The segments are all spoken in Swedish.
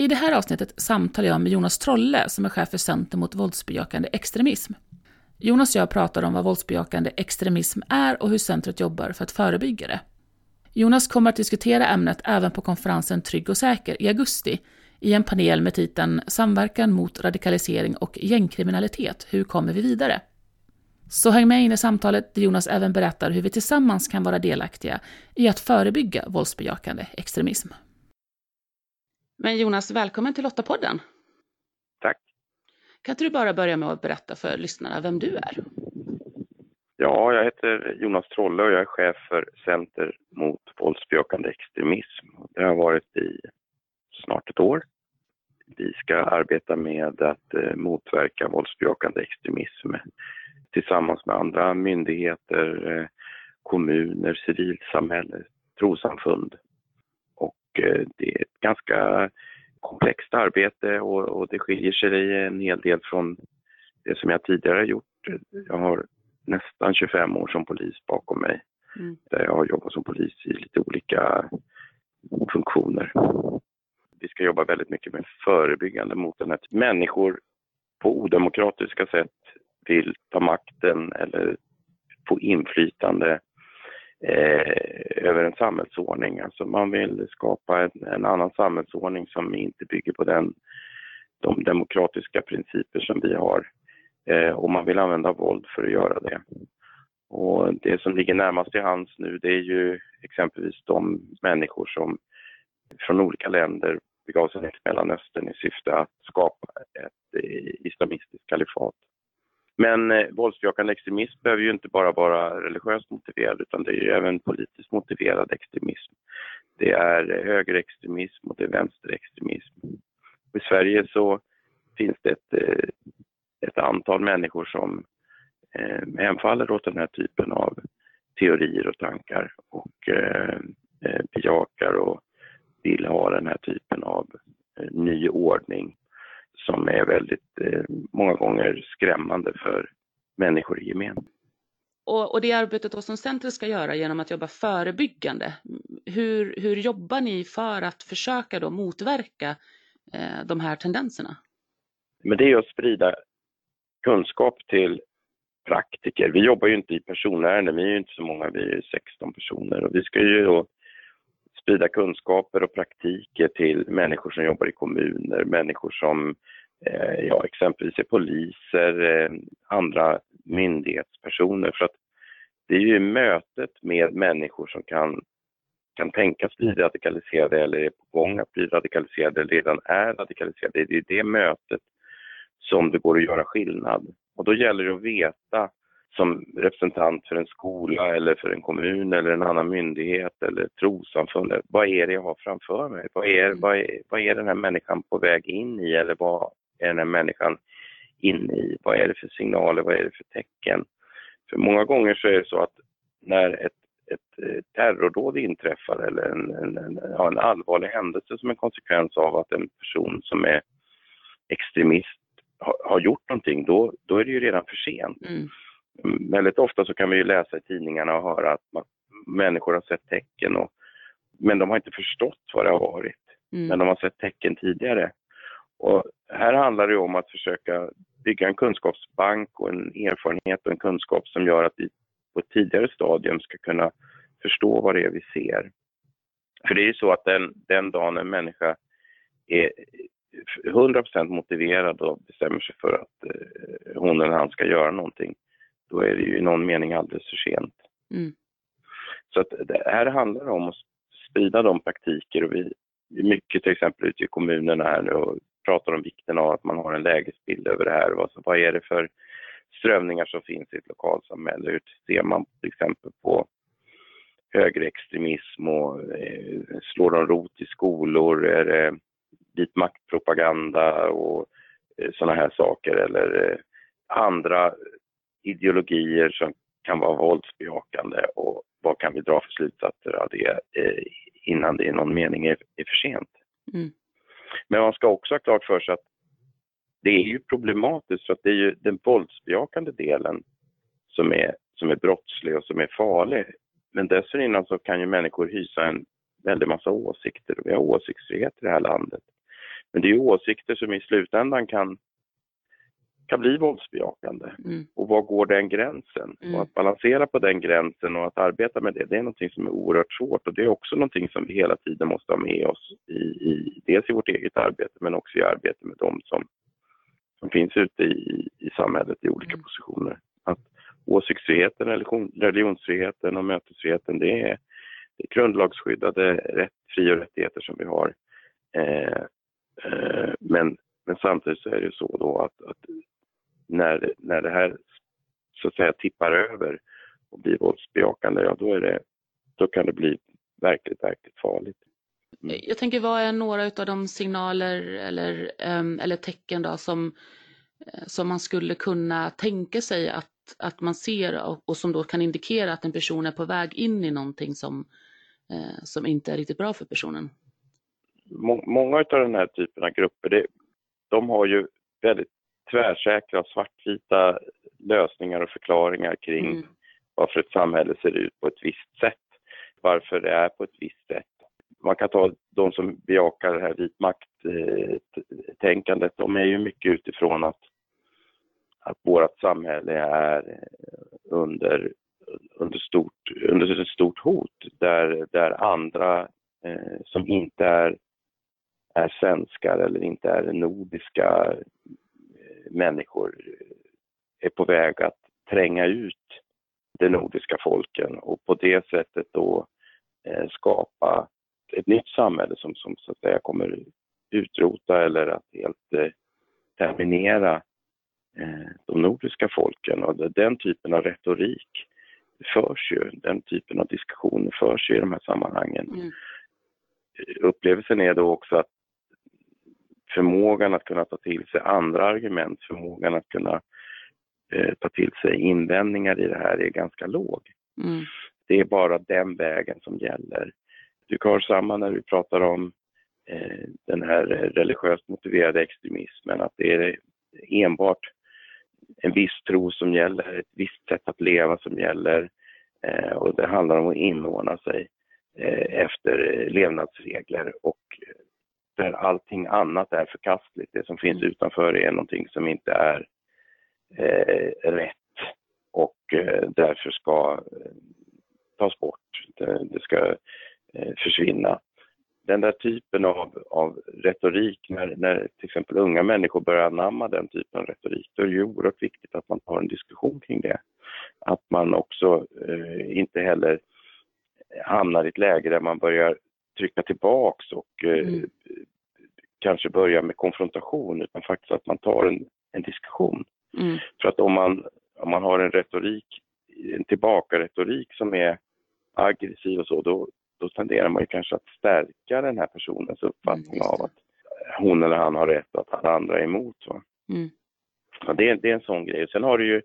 I det här avsnittet samtalar jag med Jonas Trolle som är chef för Center mot våldsbejakande extremism. Jonas och jag pratar om vad våldsbejakande extremism är och hur centret jobbar för att förebygga det. Jonas kommer att diskutera ämnet även på konferensen Trygg och säker i augusti i en panel med titeln Samverkan mot radikalisering och gängkriminalitet. Hur kommer vi vidare? Så häng med in i samtalet där Jonas även berättar hur vi tillsammans kan vara delaktiga i att förebygga våldsbejakande extremism. Men Jonas, välkommen till Lottapodden. Tack. Kan inte du bara börja med att berätta för lyssnarna vem du är? Ja, jag heter Jonas Trolle och jag är chef för Center mot våldsbejakande extremism. Det har varit i snart ett år. Vi ska arbeta med att eh, motverka våldsbejakande extremism tillsammans med andra myndigheter, eh, kommuner, civilsamhälle, trossamfund. Eh, det är ett ganska komplext arbete och, och det skiljer sig en hel del från det som jag tidigare har gjort. Jag har nästan 25 år som polis bakom mig. Mm. Där jag har jobbat som polis i lite olika funktioner. Vi ska jobba väldigt mycket med förebyggande mot den här människor på odemokratiska sätt vill ta makten eller få inflytande eh, över en samhällsordning. Alltså man vill skapa en, en, annan samhällsordning som inte bygger på den, de demokratiska principer som vi har. Eh, och man vill använda våld för att göra det. Och det som ligger närmast i hands nu det är ju exempelvis de människor som från olika länder begav sig till Mellanöstern i syfte att skapa ett eh, islamistiskt kalifat. Men eh, våldsbejakande extremism behöver ju inte bara vara religiöst motiverad utan det är ju även politiskt motiverad extremism. Det är eh, högerextremism och det är vänsterextremism. I Sverige så finns det ett, eh, ett antal människor som eh, hemfaller åt den här typen av teorier och tankar och eh, eh bejakar och vill ha den här typen av eh, ny ordning som är väldigt eh, många gånger skrämmande för människor i gemen. Och, och det arbetet då som centret ska göra genom att jobba förebyggande, hur, hur jobbar ni för att försöka då motverka eh, de här tendenserna? Men det är att sprida kunskap till praktiker. Vi jobbar ju inte i personärenden, vi är ju inte så många, vi är 16 personer och vi ska ju då sprida kunskaper och praktiker till människor som jobbar i kommuner, människor som ja, exempelvis poliser, eh, andra myndighetspersoner. För att det är ju mötet med människor som kan, kan tänkas bli radikaliserade eller är på gång att bli radikaliserade eller redan är radikaliserade. Det är det mötet som det går att göra skillnad. Och då gäller det att veta som representant för en skola eller för en kommun eller en annan myndighet eller trossamfund. Vad är det jag har framför mig? Vad är, mm. vad, är, vad är den här människan på väg in i eller vad är den här människan inne i? Vad är det för signaler? Vad är det för tecken? För många gånger så är det så att när ett, ett eh, terrordåd inträffar eller en, en, en, en allvarlig händelse som en konsekvens av att en person som är extremist har, har gjort någonting, då, då är det ju redan för sent. Mm väldigt ofta så kan vi ju läsa i tidningarna och höra att man, människor har sett tecken, och, men de har inte förstått vad det har varit. Mm. Men de har sett tecken tidigare. Och här handlar det om att försöka bygga en kunskapsbank och en erfarenhet och en kunskap som gör att vi på ett tidigare stadium ska kunna förstå vad det är vi ser. För det är ju så att den, den dagen en människa är 100% motiverad och bestämmer sig för att eh, hon eller han ska göra någonting, då är det ju i någon mening alldeles för sent. Mm. Så att det här handlar om att sprida de praktiker och vi är mycket till exempel ute i kommunerna här nu och pratar om vikten av att man har en lägesbild över det här. Alltså, vad är det för strömningar som finns i ett lokalsamhälle? Hur ser man till exempel på högerextremism och eh, slår de rot i skolor? Är det vit maktpropaganda och eh, sådana här saker eller eh, andra ideologier som kan vara våldsbejakande och vad kan vi dra för slutsatser av det eh, innan det i någon mening är, är för sent. Mm. Men man ska också ha klart för sig att det är ju problematiskt för att det är ju den våldsbejakande delen som är, som är brottslig och som är farlig. Men dessförinnan så kan ju människor hysa en väldig massa åsikter och vi har åsiktsfrihet i det här landet. Men det är ju åsikter som i slutändan kan kan bli våldsbejakande. Mm. Och var går den gränsen? Mm. Och att balansera på den gränsen och att arbeta med det, det är någonting som är oerhört svårt och det är också någonting som vi hela tiden måste ha med oss i, i dels i vårt eget arbete men också i arbete med de som, som finns ute i, i samhället i olika mm. positioner. Att åsiktsfriheten, religion, religionsfriheten och mötesfriheten det är, det är grundlagsskyddade rätt, fri och rättigheter som vi har. Eh, eh, men, men samtidigt så är det så då att, att när, när det här så att säga tippar över och blir våldsbejakande, ja då, är det, då kan det bli verkligt, verkligt farligt. Mm. Jag tänker, vad är några av de signaler eller, um, eller tecken då som, eh, som man skulle kunna tänka sig att, att man ser och, och, som då kan indikera att en person är på väg in i någonting som, uh, som inte är riktigt bra för personen? Många av den här typen av grupper, det, de har ju väldigt tvärsäkra svartvita lösningar och förklaringar kring mm. varför ett samhälle ser ut på ett visst sätt, varför det är på ett visst sätt. Man kan ta de som bejakar det här vitmakttänkandet, de är ju mycket utifrån att, att vårt samhälle är under, under, stort, under ett stort hot där, där andra eh, som inte är, är svenskar eller inte är nordiska människor är på väg att tränga ut de nordiska folken och på det sättet då eh, skapa ett nytt samhälle som, som så att säga kommer utrota eller att helt eh, terminera eh, de nordiska folken. Och den typen av retorik förs ju, den typen av diskussioner förs ju i de här sammanhangen. Mm. Upplevelsen är då också att förmågan att kunna ta till sig andra argument, förmågan att kunna eh, ta till sig invändningar i det här är ganska låg. Mm. Det är bara den vägen som gäller. Du har samma när vi pratar om eh, den här religiöst motiverade extremismen, att det är enbart en viss tro som gäller, ett visst sätt att leva som gäller eh, och det handlar om att inordna sig eh, efter levnadsregler och där allting annat är förkastligt. Det som finns mm. utanför är någonting som inte är eh, rätt och eh, därför ska eh, tas bort. Det, det ska eh, försvinna. Den där typen av, av retorik, när, när till exempel unga människor börjar anamma den typen av retorik, då är det ju oerhört viktigt att man tar en diskussion kring det. Att man också eh, inte heller hamnar i ett läge där man börjar trycka tillbaks och eh, mm. Kanske börja med konfrontation utan faktiskt att man tar en, en diskussion. Mm. För att om man, om man har en retorik, en tillbakaretorik som är aggressiv och så, då, då tenderar man ju kanske att stärka den här personens uppfattning mm, av att hon eller han har rätt och att alla andra är emot. Va? Mm. Ja, det, är, det är en sån grej. Sen har du ju,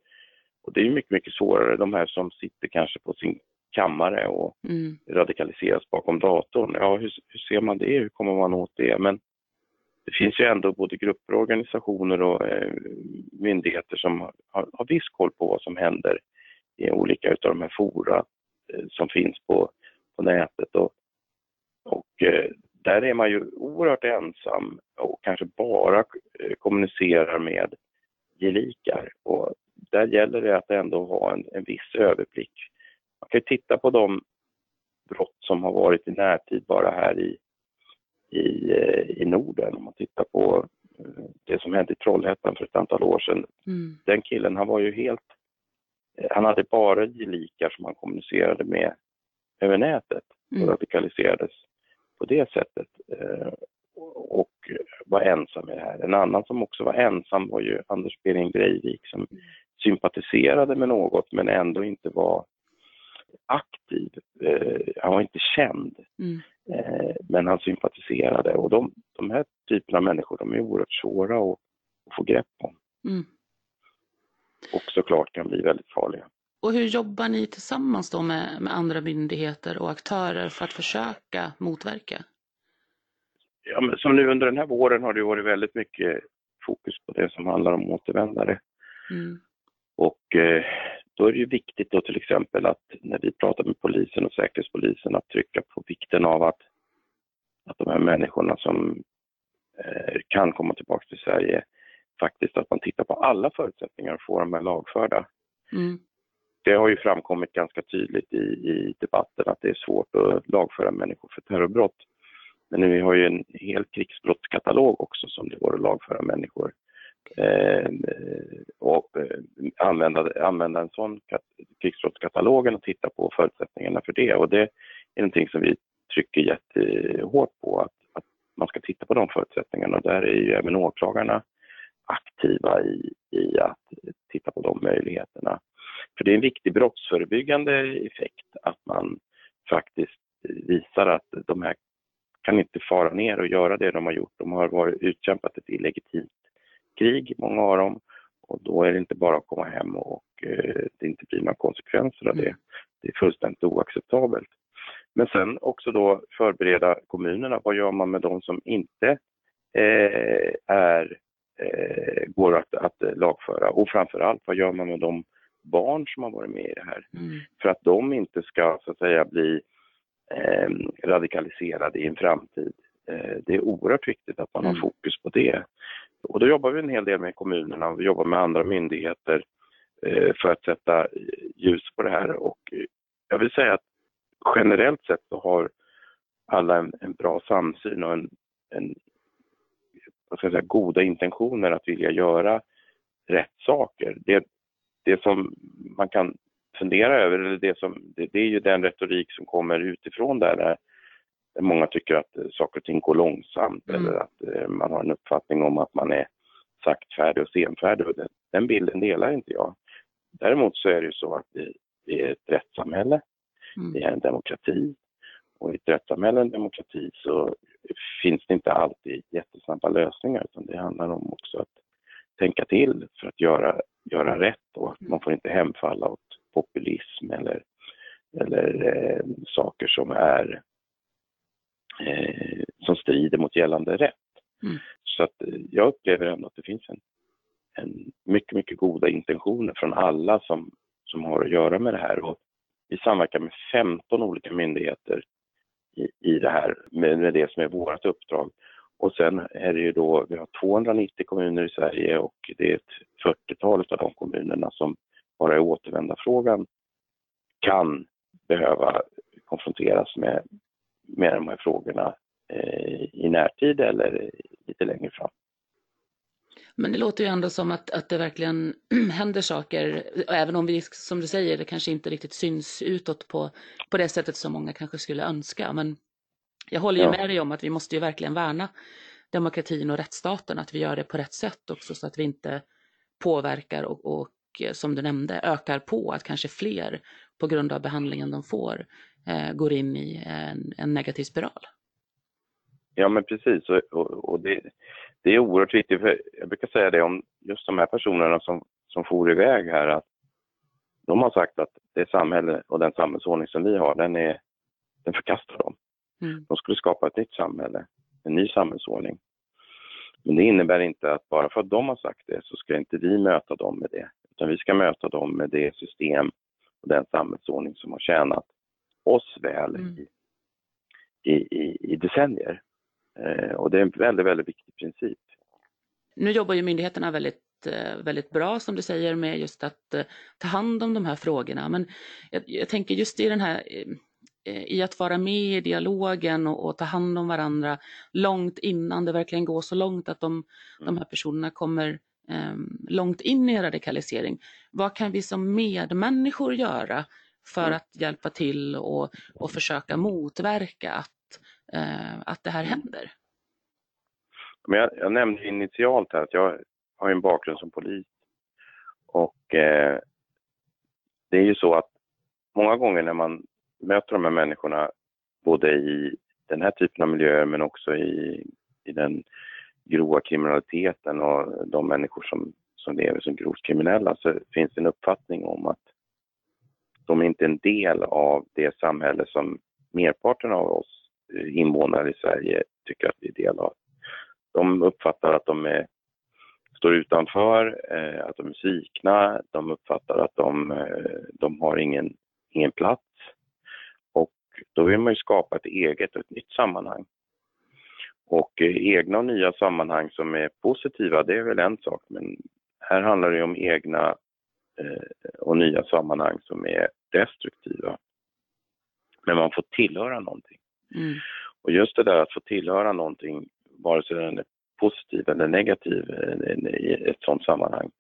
och det är mycket, mycket svårare, de här som sitter kanske på sin kammare och mm. radikaliseras bakom datorn. Ja, hur, hur, ser man det? Hur kommer man åt det? Men det finns ju ändå både grupper, organisationer och eh, myndigheter som har, har viss koll på vad som händer i olika av de här fora eh, som finns på, på nätet. Och, och eh, där är man ju oerhört ensam och kanske bara eh, kommunicerar med gelikar. Och där gäller det att ändå ha en, en viss överblick man kan titta på de brott som har varit i närtid bara här i, i, eh, i Norden. Om man tittar på eh, det som hände i Trollhättan för ett antal år sedan. Mm. Den killen, han var ju helt... Eh, han hade bara gelikar som han kommunicerade med över nätet och mm. radikaliserades på det sättet. Och var ensam i det här. En annan som också var ensam var ju Anders Behring Breivik som mm. sympatiserade med något men ändå inte var aktiv. Eh, han var inte känd, mm. eh, men han sympatiserade. Och de, de här typerna av människor, de är oerhört svåra att, att få grepp om. Mm. Och såklart kan bli väldigt farliga. Och hur jobbar ni tillsammans då med, med andra myndigheter och aktörer för att försöka motverka? Ja, men som nu under den här våren har det varit väldigt mycket fokus på det som handlar om återvändare. Mm. Och eh, då är det ju viktigt då till exempel att när vi pratar med polisen och säkerhetspolisen att trycka på vikten av att, att de här människorna som eh, kan komma tillbaka till Sverige faktiskt att man tittar på alla förutsättningar att få dem här lagförda. Mm. Det har ju framkommit ganska tydligt i, i debatten att det är svårt att lagföra människor för terrorbrott. Men vi har ju en hel krigsbrottskatalog också som det går att lagföra människor. Eh, och eh, använda, använda en sån krigsbrottskatalog och titta på förutsättningarna för det. Och det är någonting som vi trycker jättehårt på, att, att man ska titta på de förutsättningarna. Och där är ju även åklagarna aktiva i, i att titta på de möjligheterna. För det är en viktig brottsförebyggande effekt att man faktiskt visar att de här kan inte fara ner och göra det de har gjort. De har varit utkämpat ett illegitimt krig, många av dem. Och då är det inte bara att komma hem och eh, det inte blir några konsekvenser av det. Mm. Det är fullständigt oacceptabelt. Men sen också då förbereda kommunerna. Vad gör man med de som inte eh, är, eh, går att, att lagföra? Och framförallt, vad gör man med de barn som har varit med i det här? Mm. För att de inte ska så att säga bli eh, radikaliserade i en framtid. Eh, det är oerhört viktigt att man Mm. har fokus på det. Och då jobbar vi en hel del med kommunerna och vi jobbar med andra myndigheter eh, för att sätta ljus på det här. Och eh, jag vill säga att generellt sett så har alla en, en bra samsyn och en, en vad ska jag säga, goda intentioner att vilja göra rätt saker. Det, det som man kan fundera över, eller det, som, det, det är ju den retorik som kommer utifrån där där många tycker att eh, saker och ting går långsamt Mm. eller att eh, man har en uppfattning om att man är saktfärdig och senfärdig. Och den, den bilden delar inte jag. Däremot så är det ju så att vi, vi är ett rättssamhälle, Mm. vi är en demokrati. Och i ett rättssamhälle och en demokrati så finns det inte alltid jättesnabba lösningar utan det handlar om också att tänka till för att göra, göra rätt och att man får inte hemfalla åt populism eller, eller eh, saker som är eh, som strider mot gällande rätt. Mm. Så att eh, jag upplever ändå att det finns en, en mycket, mycket goda intentioner från alla som, som har att göra med det här. Och vi samverkar med 15 olika myndigheter i, i det här, med, med det som är vårt uppdrag. Och sen är det ju då, vi har 290 kommuner i Sverige och det är ett 40-tal av de kommunerna som bara i återvändarfrågan kan behöva konfronteras med, med de här frågorna eh, i närtid eller lite längre fram. Men det låter ju ändå som att, att det verkligen händer saker, även om vi, som du säger, det kanske inte riktigt syns utåt på, på det sättet som många kanske skulle önska. Men jag håller ju Ja. med dig om att vi måste ju verkligen värna demokratin och rättsstaten, att vi gör det på rätt sätt också så att vi inte påverkar och, och eh, som du nämnde, ökar på att kanske fler på grund av behandlingen de får eh, går in i en, en negativ spiral. Ja, men precis. Och, och, och det, det är oerhört viktigt. För jag brukar säga det om just de här personerna som, som for iväg här. att De har sagt att det samhälle och den samhällsordning som vi har, den, är, den förkastar dem. Mm. De skulle skapa ett nytt samhälle, en ny samhällsordning. Men det innebär inte att bara för att de har sagt det så ska inte vi möta dem med det. Utan vi ska möta dem med det system och den samhällsordning som har tjänat oss väl Mm. i, i, i, decennier. Eh, och det är en väldigt, väldigt viktig princip. Nu jobbar ju myndigheterna väldigt, eh, väldigt bra som du säger med just att eh, ta hand om de här frågorna. Men jag, jag tänker just i den här eh, i att vara med i dialogen och, och ta hand om varandra långt innan det verkligen går så långt att de, de här personerna kommer eh, långt in i radikalisering. Vad kan vi som medmänniskor göra för Mm. att hjälpa till och, och försöka motverka att, eh, att det här händer? Men jag, jag nämnde initialt här att jag har en bakgrund som polis. Och eh, det är ju så att många gånger när man möter de här människorna, både i den här typen av miljöer men också i, i den grova kriminaliteten och de människor som, som lever som grovt kriminella så finns det en uppfattning om att de är inte en del av det samhälle som merparten av oss eh, invånare i Sverige tycker att vi är del av. De uppfattar att de är, står utanför, eh, att de är svikna, de uppfattar att de, eh, de har ingen, ingen plats. Och då vill man ju skapa ett eget och ett nytt sammanhang. Och eh, egna och nya sammanhang som är positiva, det är väl en sak, men här handlar det om egna eh, och nya sammanhang som är destruktiva. Men man får tillhöra någonting. Mm. Och just det där att få tillhöra någonting, vare sig den är positiv eller negativ eh, i ett sådant sammanhang,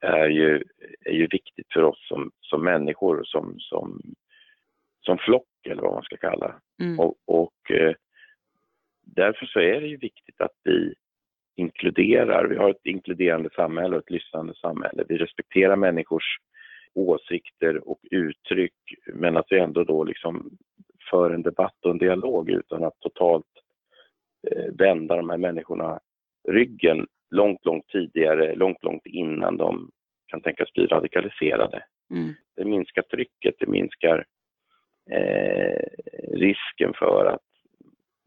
är ju, är ju viktigt för oss som, som människor, som, som, som flock eller vad man ska kalla mm. Och, och eh, därför så är det ju viktigt att vi inkluderar, vi har ett inkluderande samhälle och ett lyssnande samhälle. Vi respekterar människors åsikter och uttryck men att vi ändå då liksom för en debatt och en dialog utan att totalt eh, vända de här människorna ryggen långt, långt tidigare, långt, långt innan de kan tänkas bli radikaliserade. Mm. Det minskar trycket, det minskar eh, risken för att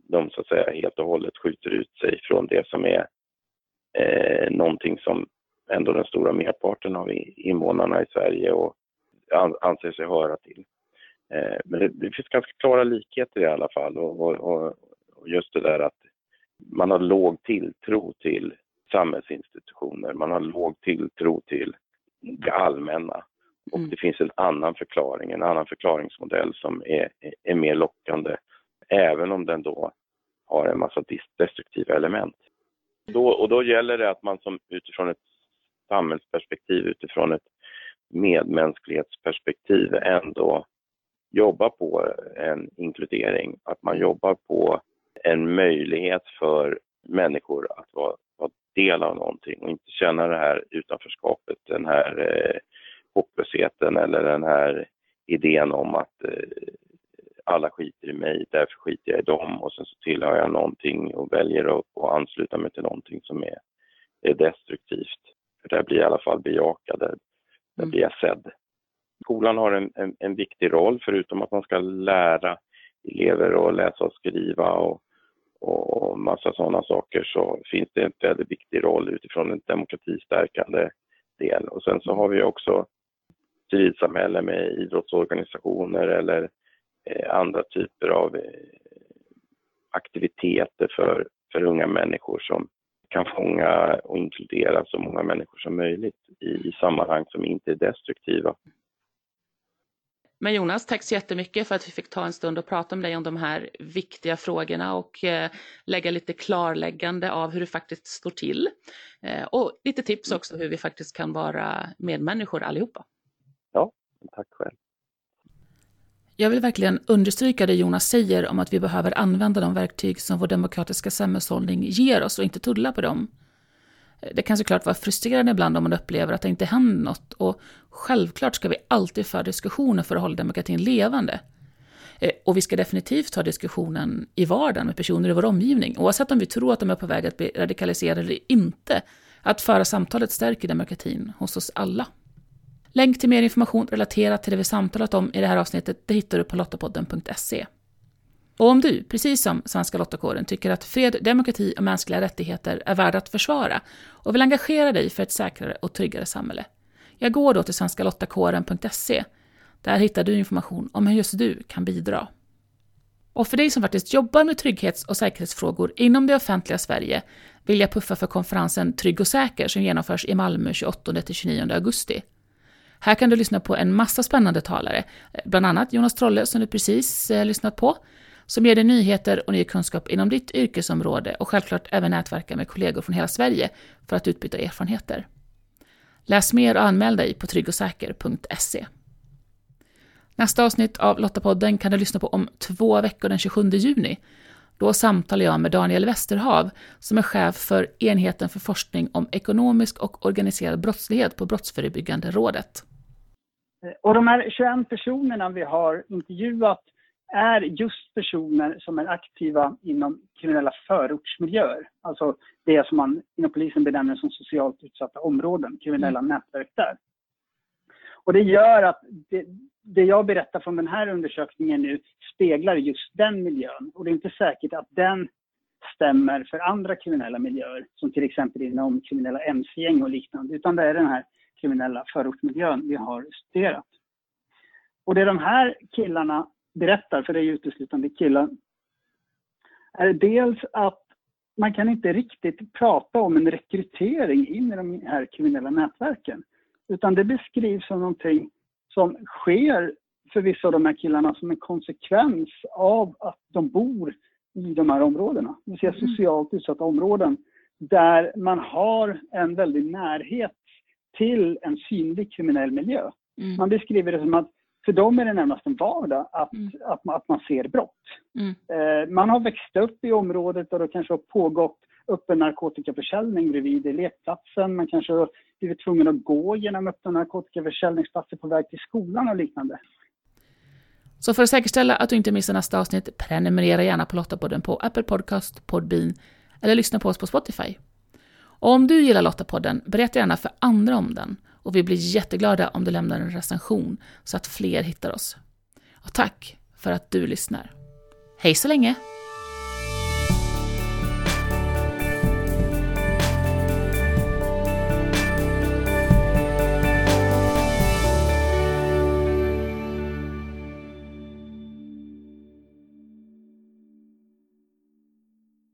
de så att säga helt och hållet skjuter ut sig från det som är eh, någonting som ändå den stora merparten av invånarna i Sverige och anser sig höra till. Eh, men det, det, finns ganska klara likheter i alla fall och, och, och, just det där att man har låg tilltro till samhällsinstitutioner, man har låg tilltro till det allmänna. Och mm. det finns en annan förklaring, en annan förklaringsmodell som är, är mer lockande, även om den då har en massa destruktiva element. Då, och då gäller det att man som utifrån ett samhällsperspektiv, utifrån ett medmänsklighetsperspektiv ändå jobbar på en inkludering, att man jobbar på en möjlighet för människor att vara, vara del av någonting och inte känna det här utanförskapet, den här eh, hopplösheten eller den här idén om att eh, alla skiter i mig, därför skiter jag i dem och sen så tillhör jag någonting och väljer att, att ansluta mig till någonting som är, är destruktivt. För där blir jag i alla fall bejakad, där, där mm. blir jag sedd. Skolan har en, en, en, viktig roll, förutom att man ska lära elever att läsa och skriva och, och massa sådana saker, så finns det en väldigt viktig roll utifrån en demokratistärkande del. Och sen så har vi också civilsamhälle med idrottsorganisationer eller eh, andra typer av eh, aktiviteter för, för unga människor som kan fånga och inkludera så många människor som möjligt i, i sammanhang som inte är destruktiva. Men Jonas, tack så jättemycket för att vi fick ta en stund och prata med dig om de här viktiga frågorna och eh, lägga lite klarläggande av hur det faktiskt står till. Eh, och lite tips också hur vi faktiskt kan vara medmänniskor allihopa. Ja, tack själv. Jag vill verkligen understryka det Jonas säger om att vi behöver använda de verktyg som vår demokratiska samhällshållning ger oss och inte tulla på dem. Det kan såklart vara frustrerande ibland om man upplever att det inte händer något och självklart ska vi alltid föra diskussioner för att hålla demokratin levande. Eh, och vi ska definitivt ta diskussionen i vardagen med personer i vår omgivning, oavsett om vi tror att de är på väg att bli radikaliserade eller inte. Att föra samtalet stärker demokratin hos oss alla. Länk till mer information relaterat till det vi samtalat om i det här avsnittet det hittar du på lottopodden.se. Och om du, precis som Svenska Lottakåren, tycker att fred, demokrati och mänskliga rättigheter är värda att försvara och vill engagera dig för ett säkrare och tryggare samhälle, jag går då till svenskalottakåren.se. Där hittar du information om hur just du kan bidra. Och för dig som faktiskt jobbar med trygghets och säkerhetsfrågor inom det offentliga Sverige vill jag puffa för konferensen Trygg och säker som genomförs i Malmö 28-29 augusti. Här kan du lyssna på en massa spännande talare, bland annat Jonas Trolle som du precis eh, lyssnat på, som ger dig nyheter och ny kunskap inom ditt yrkesområde och självklart även nätverka med kollegor från hela Sverige för att utbyta erfarenheter. Läs mer och anmäl dig på tryggosäker.se. Nästa avsnitt av Lottapodden kan du lyssna på om två veckor den 27 juni. Då samtalar jag med Daniel Westerhav som är chef för enheten för forskning om ekonomisk och organiserad brottslighet på Brottsförebyggande rådet. Och de här 21 personerna vi har intervjuat är just personer som är aktiva inom kriminella förortsmiljöer. Alltså det som man inom polisen benämner som socialt utsatta områden, kriminella mm. nätverk där. Och det gör att det, det jag berättar från den här undersökningen nu speglar just den miljön. Och det är inte säkert att den stämmer för andra kriminella miljöer, som till exempel inom kriminella mc-gäng och liknande, utan det är den här kriminella förortsmiljön vi har studerat. Och det de här killarna berättar, för det är ju uteslutande killar, är dels att man kan inte riktigt prata om en rekrytering in i de här kriminella nätverken. Utan det beskrivs som någonting som sker för vissa av de här killarna som en konsekvens av att de bor i de här områdena. Det vill säga mm. socialt utsatta områden där man har en väldig närhet till en synlig kriminell miljö. Mm. Man beskriver det som att för dem är det närmast en vardag att, mm. att, man, att man ser brott. Mm. Eh, man har växt upp i området och det kanske har pågått öppen narkotikaförsäljning bredvid lekplatsen. Man kanske har blivit tvungen att gå genom öppna narkotikaförsäljningsplatser på väg till skolan och liknande. Så för att säkerställa att du inte missar nästa avsnitt, prenumerera gärna på Lottapodden på Apple Podcast, Podbean eller lyssna på oss på Spotify. Och om du gillar Lottapodden, berätta gärna för andra om den och vi blir jätteglada om du lämnar en recension så att fler hittar oss. Och tack för att du lyssnar. Hej så länge!